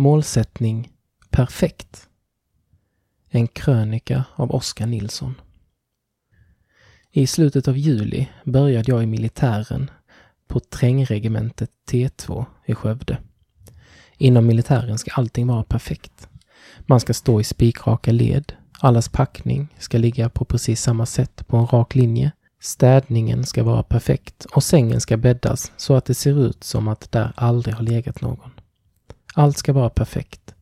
Målsättning Perfekt. En krönika av Oskar Nilsson. I slutet av juli började jag i militären på trängregementet T2 i Skövde. Inom militären ska allting vara perfekt. Man ska stå i spikraka led. Allas packning ska ligga på precis samma sätt på en rak linje. Städningen ska vara perfekt och sängen ska bäddas så att det ser ut som att där aldrig har legat någon. Allt ska vara perfekt.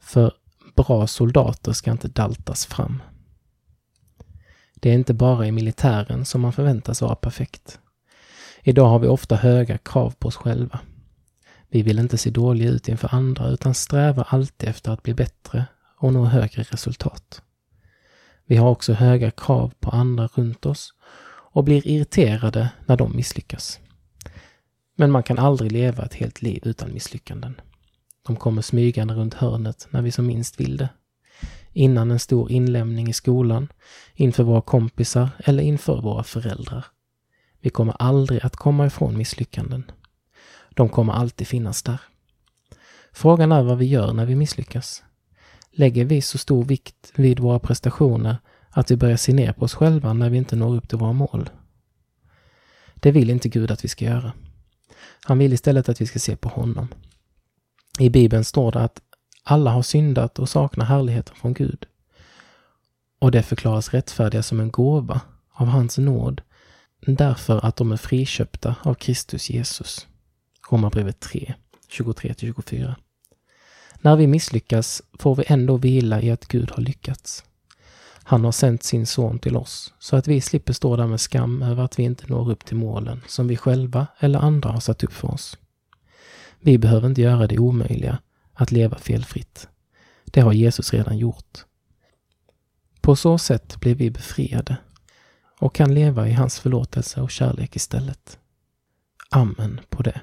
För bra soldater ska inte daltas fram. Det är inte bara i militären som man förväntas vara perfekt. Idag har vi ofta höga krav på oss själva. Vi vill inte se dåliga ut inför andra utan strävar alltid efter att bli bättre och nå högre resultat. Vi har också höga krav på andra runt oss och blir irriterade när de misslyckas. Men man kan aldrig leva ett helt liv utan misslyckanden. De kommer smygande runt hörnet när vi som minst vill det. Innan en stor inlämning i skolan, inför våra kompisar eller inför våra föräldrar. Vi kommer aldrig att komma ifrån misslyckanden. De kommer alltid finnas där. Frågan är vad vi gör när vi misslyckas. Lägger vi så stor vikt vid våra prestationer att vi börjar se ner på oss själva när vi inte når upp till våra mål? Det vill inte Gud att vi ska göra. Han vill istället att vi ska se på honom. I Bibeln står det att alla har syndat och saknar härligheten från Gud. Och det förklaras rättfärdiga som en gåva av hans nåd därför att de är friköpta av Kristus Jesus. Romarbrevet 3, 23-24. När vi misslyckas får vi ändå vila i att Gud har lyckats. Han har sänt sin son till oss så att vi slipper stå där med skam över att vi inte når upp till målen som vi själva eller andra har satt upp för oss. Vi behöver inte göra det omöjliga, att leva felfritt. Det har Jesus redan gjort. På så sätt blir vi befriade och kan leva i hans förlåtelse och kärlek istället. Amen på det.